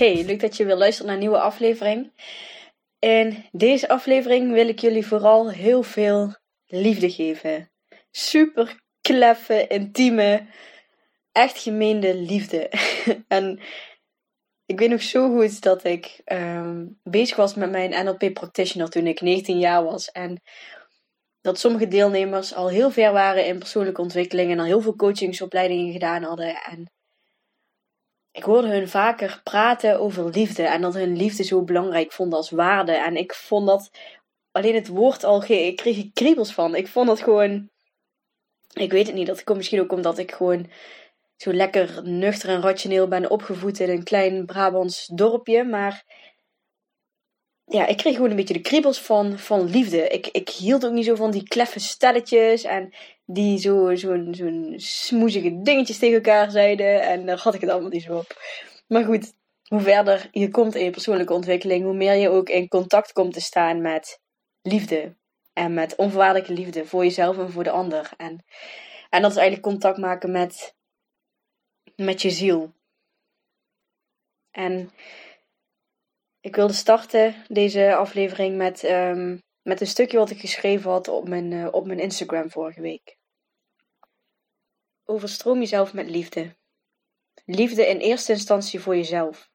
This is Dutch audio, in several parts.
Hey, leuk dat je weer luistert naar een nieuwe aflevering. In deze aflevering wil ik jullie vooral heel veel liefde geven. Super kleffe, intieme, echt gemeende liefde. en ik weet nog zo goed dat ik ehm, bezig was met mijn NLP practitioner toen ik 19 jaar was. En dat sommige deelnemers al heel ver waren in persoonlijke ontwikkeling en al heel veel coachingsopleidingen gedaan hadden. En ik hoorde hun vaker praten over liefde en dat hun liefde zo belangrijk vonden als waarde. En ik vond dat alleen het woord al, ik kreeg ik kriebels van. Ik vond dat gewoon, ik weet het niet, dat komt misschien ook omdat ik gewoon zo lekker nuchter en rationeel ben opgevoed in een klein Brabants dorpje. Maar ja, ik kreeg gewoon een beetje de kriebels van, van liefde. Ik, ik hield ook niet zo van die kleffe stelletjes en die zo'n zo, zo smoezige dingetjes tegen elkaar zeiden. En daar had ik het allemaal niet zo op. Maar goed, hoe verder je komt in je persoonlijke ontwikkeling, hoe meer je ook in contact komt te staan met liefde. En met onvoorwaardelijke liefde voor jezelf en voor de ander. En, en dat is eigenlijk contact maken met, met je ziel. En ik wilde starten deze aflevering met, um, met een stukje wat ik geschreven had op mijn, uh, op mijn Instagram vorige week. Overstroom jezelf met liefde. Liefde in eerste instantie voor jezelf.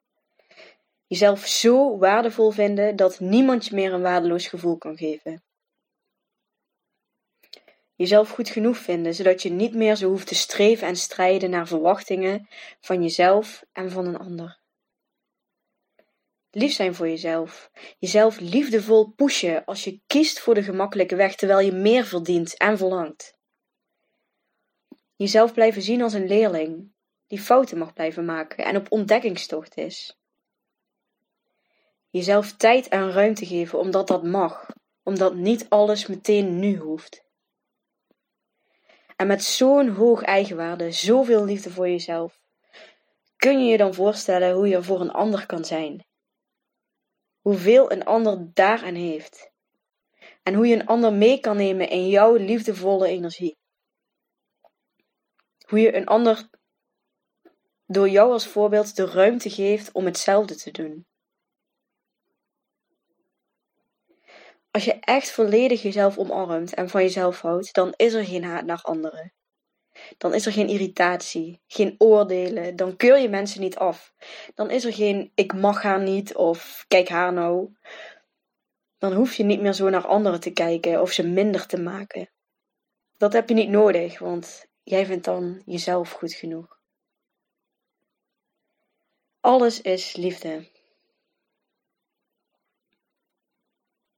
Jezelf zo waardevol vinden dat niemand je meer een waardeloos gevoel kan geven. Jezelf goed genoeg vinden, zodat je niet meer zo hoeft te streven en strijden naar verwachtingen van jezelf en van een ander. Lief zijn voor jezelf. Jezelf liefdevol pushen als je kiest voor de gemakkelijke weg terwijl je meer verdient en verlangt. Jezelf blijven zien als een leerling die fouten mag blijven maken en op ontdekkingstocht is. Jezelf tijd en ruimte geven omdat dat mag, omdat niet alles meteen nu hoeft. En met zo'n hoog eigenwaarde, zoveel liefde voor jezelf, kun je je dan voorstellen hoe je voor een ander kan zijn hoeveel een ander daaraan heeft. En hoe je een ander mee kan nemen in jouw liefdevolle energie. Hoe je een ander door jou als voorbeeld de ruimte geeft om hetzelfde te doen. Als je echt volledig jezelf omarmt en van jezelf houdt, dan is er geen haat naar anderen. Dan is er geen irritatie, geen oordelen. Dan keur je mensen niet af. Dan is er geen ik mag haar niet of kijk haar nou. Dan hoef je niet meer zo naar anderen te kijken of ze minder te maken. Dat heb je niet nodig, want jij vindt dan jezelf goed genoeg. Alles is liefde.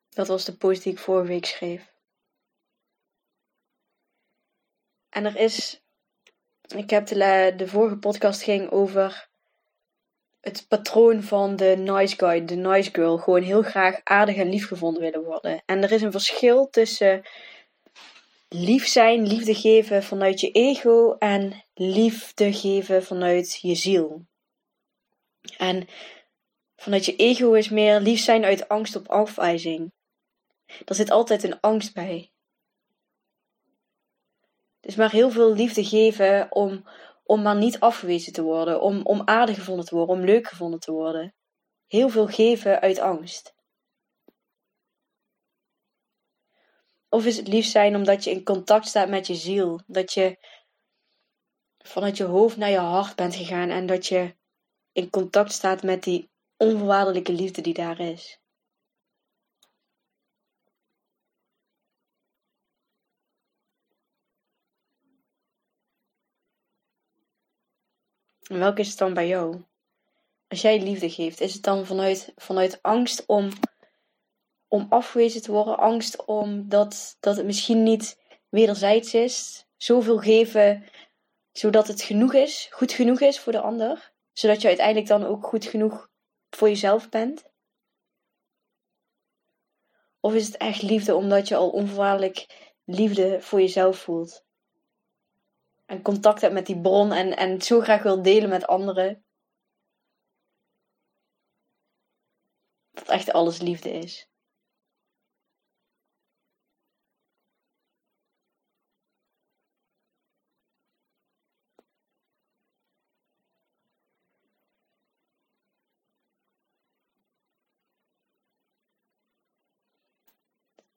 Dat was de post die ik vorige week schreef. En er is. Ik heb de, de vorige podcast ging over het patroon van de nice guy, de nice girl. Gewoon heel graag aardig en lief gevonden willen worden. En er is een verschil tussen lief zijn, liefde geven vanuit je ego en liefde geven vanuit je ziel. En vanuit je ego is meer lief zijn uit angst op afwijzing. Er zit altijd een angst bij. Dus maar heel veel liefde geven om, om maar niet afgewezen te worden, om, om aardig gevonden te worden, om leuk gevonden te worden. Heel veel geven uit angst. Of is het lief zijn omdat je in contact staat met je ziel, dat je vanuit je hoofd naar je hart bent gegaan en dat je in contact staat met die onvoorwaardelijke liefde die daar is. En welke is het dan bij jou? als jij liefde geeft, is het dan vanuit, vanuit angst om, om afgewezen te worden? Angst om dat, dat het misschien niet wederzijds is? Zoveel geven zodat het genoeg is, goed genoeg is voor de ander? Zodat je uiteindelijk dan ook goed genoeg voor jezelf bent? Of is het echt liefde omdat je al onvoorwaardelijk liefde voor jezelf voelt? En contact hebt met die bron en, en het zo graag wil delen met anderen? Dat echt alles liefde is.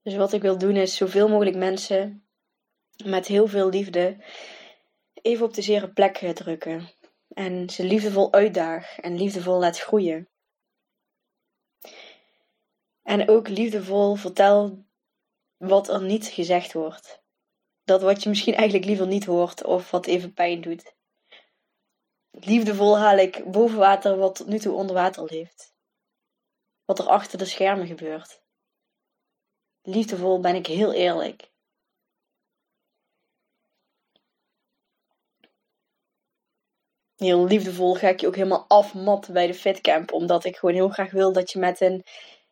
Dus wat ik wil doen is zoveel mogelijk mensen met heel veel liefde even op de zere plek drukken. En ze liefdevol uitdagen en liefdevol laat groeien. En ook liefdevol vertel wat er niet gezegd wordt. Dat wat je misschien eigenlijk liever niet hoort of wat even pijn doet. Liefdevol haal ik boven water wat tot nu toe onder water leeft. Wat er achter de schermen gebeurt. Liefdevol ben ik heel eerlijk. Heel liefdevol ga ik je ook helemaal afmatten bij de fitcamp. Omdat ik gewoon heel graag wil dat je met een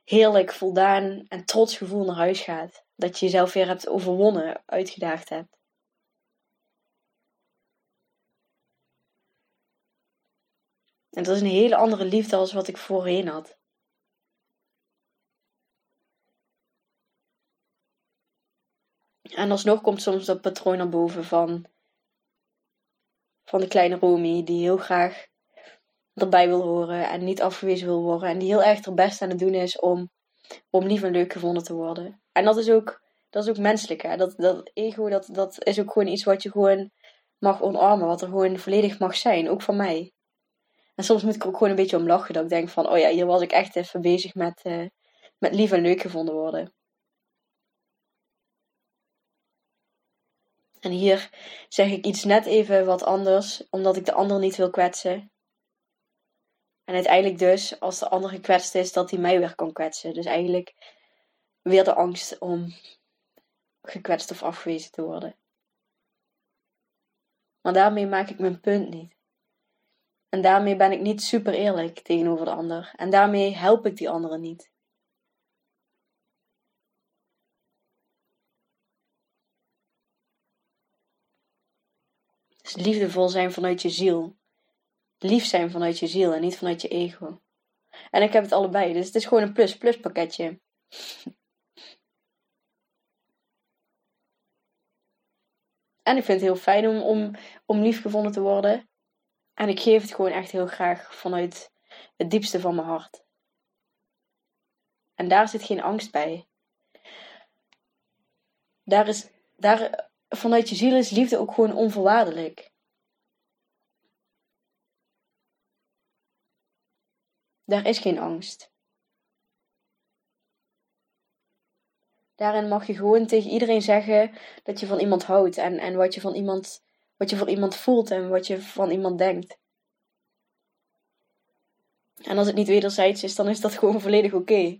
heerlijk voldaan en trots gevoel naar huis gaat. Dat je jezelf weer hebt overwonnen, uitgedaagd hebt. En dat is een hele andere liefde als wat ik voorheen had. En alsnog komt soms dat patroon naar boven van, van de kleine Romy, die heel graag erbij wil horen en niet afgewezen wil worden. En die heel erg er best aan het doen is om, om lief en leuk gevonden te worden. En dat is ook, dat is ook menselijk. Hè? Dat, dat ego, dat, dat is ook gewoon iets wat je gewoon mag omarmen. Wat er gewoon volledig mag zijn, ook van mij. En soms moet ik ook gewoon een beetje om lachen. Dat ik denk van, oh ja, hier was ik echt even bezig met, uh, met lief en leuk gevonden worden. En hier zeg ik iets net even wat anders, omdat ik de ander niet wil kwetsen. En uiteindelijk dus, als de ander gekwetst is, dat hij mij weer kan kwetsen. Dus eigenlijk weer de angst om gekwetst of afgewezen te worden. Maar daarmee maak ik mijn punt niet. En daarmee ben ik niet super eerlijk tegenover de ander. En daarmee help ik die anderen niet. Liefdevol zijn vanuit je ziel. Lief zijn vanuit je ziel en niet vanuit je ego. En ik heb het allebei, dus het is gewoon een plus-plus pakketje. En ik vind het heel fijn om, om, om lief gevonden te worden. En ik geef het gewoon echt heel graag vanuit het diepste van mijn hart. En daar zit geen angst bij. Daar is, daar, vanuit je ziel is liefde ook gewoon onvoorwaardelijk. Daar is geen angst. Daarin mag je gewoon tegen iedereen zeggen dat je van iemand houdt en, en wat, je van iemand, wat je voor iemand voelt en wat je van iemand denkt. En als het niet wederzijds is, dan is dat gewoon volledig oké.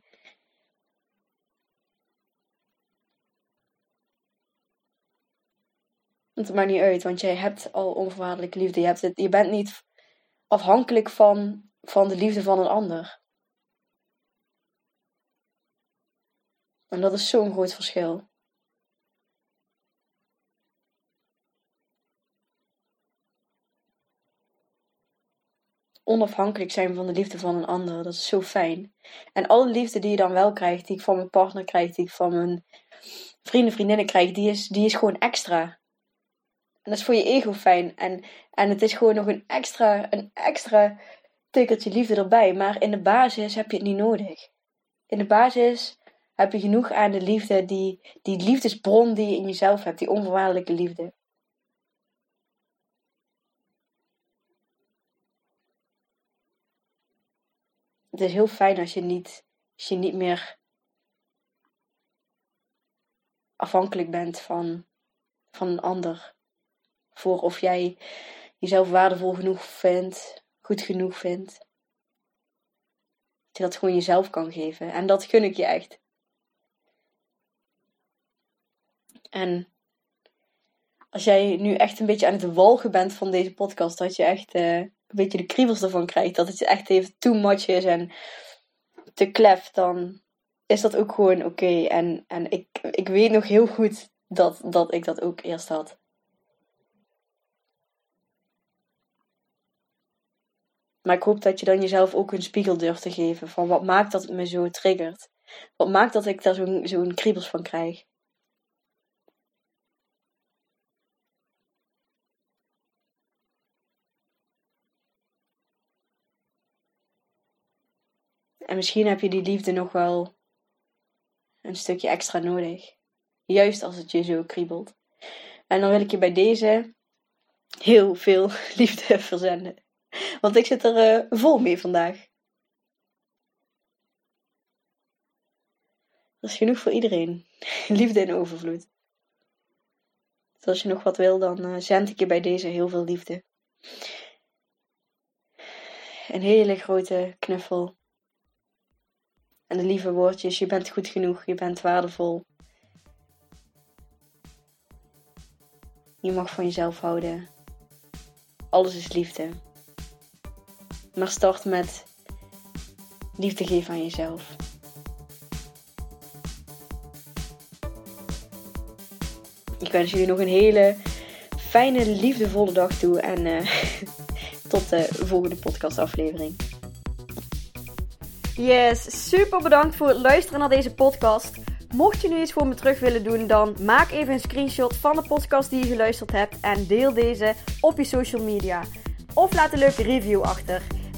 Het maakt niet uit, want jij hebt al onvoorwaardelijke liefde. Je, hebt het, je bent niet afhankelijk van, van de liefde van een ander. En dat is zo'n groot verschil. Onafhankelijk zijn van de liefde van een ander, dat is zo fijn. En alle liefde die je dan wel krijgt, die ik van mijn partner krijg, die ik van mijn vrienden, vriendinnen krijg, die is, die is gewoon extra. En dat is voor je ego fijn. En, en het is gewoon nog een extra, een extra tikkeltje liefde erbij. Maar in de basis heb je het niet nodig. In de basis heb je genoeg aan de liefde, die, die liefdesbron die je in jezelf hebt, die onvoorwaardelijke liefde. Het is heel fijn als je niet, als je niet meer afhankelijk bent van, van een ander voor of jij jezelf waardevol genoeg vindt, goed genoeg vindt. je dat gewoon jezelf kan geven. En dat gun ik je echt. En als jij nu echt een beetje aan het walgen bent van deze podcast, dat je echt uh, een beetje de kriebels ervan krijgt, dat het echt even too much is en te klef, dan is dat ook gewoon oké. En, en ik, ik weet nog heel goed dat, dat ik dat ook eerst had. Maar ik hoop dat je dan jezelf ook een spiegel durft te geven van wat maakt dat het me zo triggert. Wat maakt dat ik daar zo'n zo'n kriebels van krijg. En misschien heb je die liefde nog wel een stukje extra nodig. Juist als het je zo kriebelt. En dan wil ik je bij deze heel veel liefde verzenden. Want ik zit er uh, vol mee vandaag. Er is genoeg voor iedereen. Liefde in overvloed. Dus als je nog wat wil, dan uh, zend ik je bij deze heel veel liefde. Een hele grote knuffel. En de lieve woordjes: je bent goed genoeg, je bent waardevol. Je mag van jezelf houden. Alles is liefde. Maar start met liefde geven aan jezelf. Ik wens jullie nog een hele fijne, liefdevolle dag toe. En uh, tot de volgende podcastaflevering. Yes, super bedankt voor het luisteren naar deze podcast. Mocht je nu iets voor me terug willen doen, dan maak even een screenshot van de podcast die je geluisterd hebt en deel deze op je social media. Of laat een leuke review achter.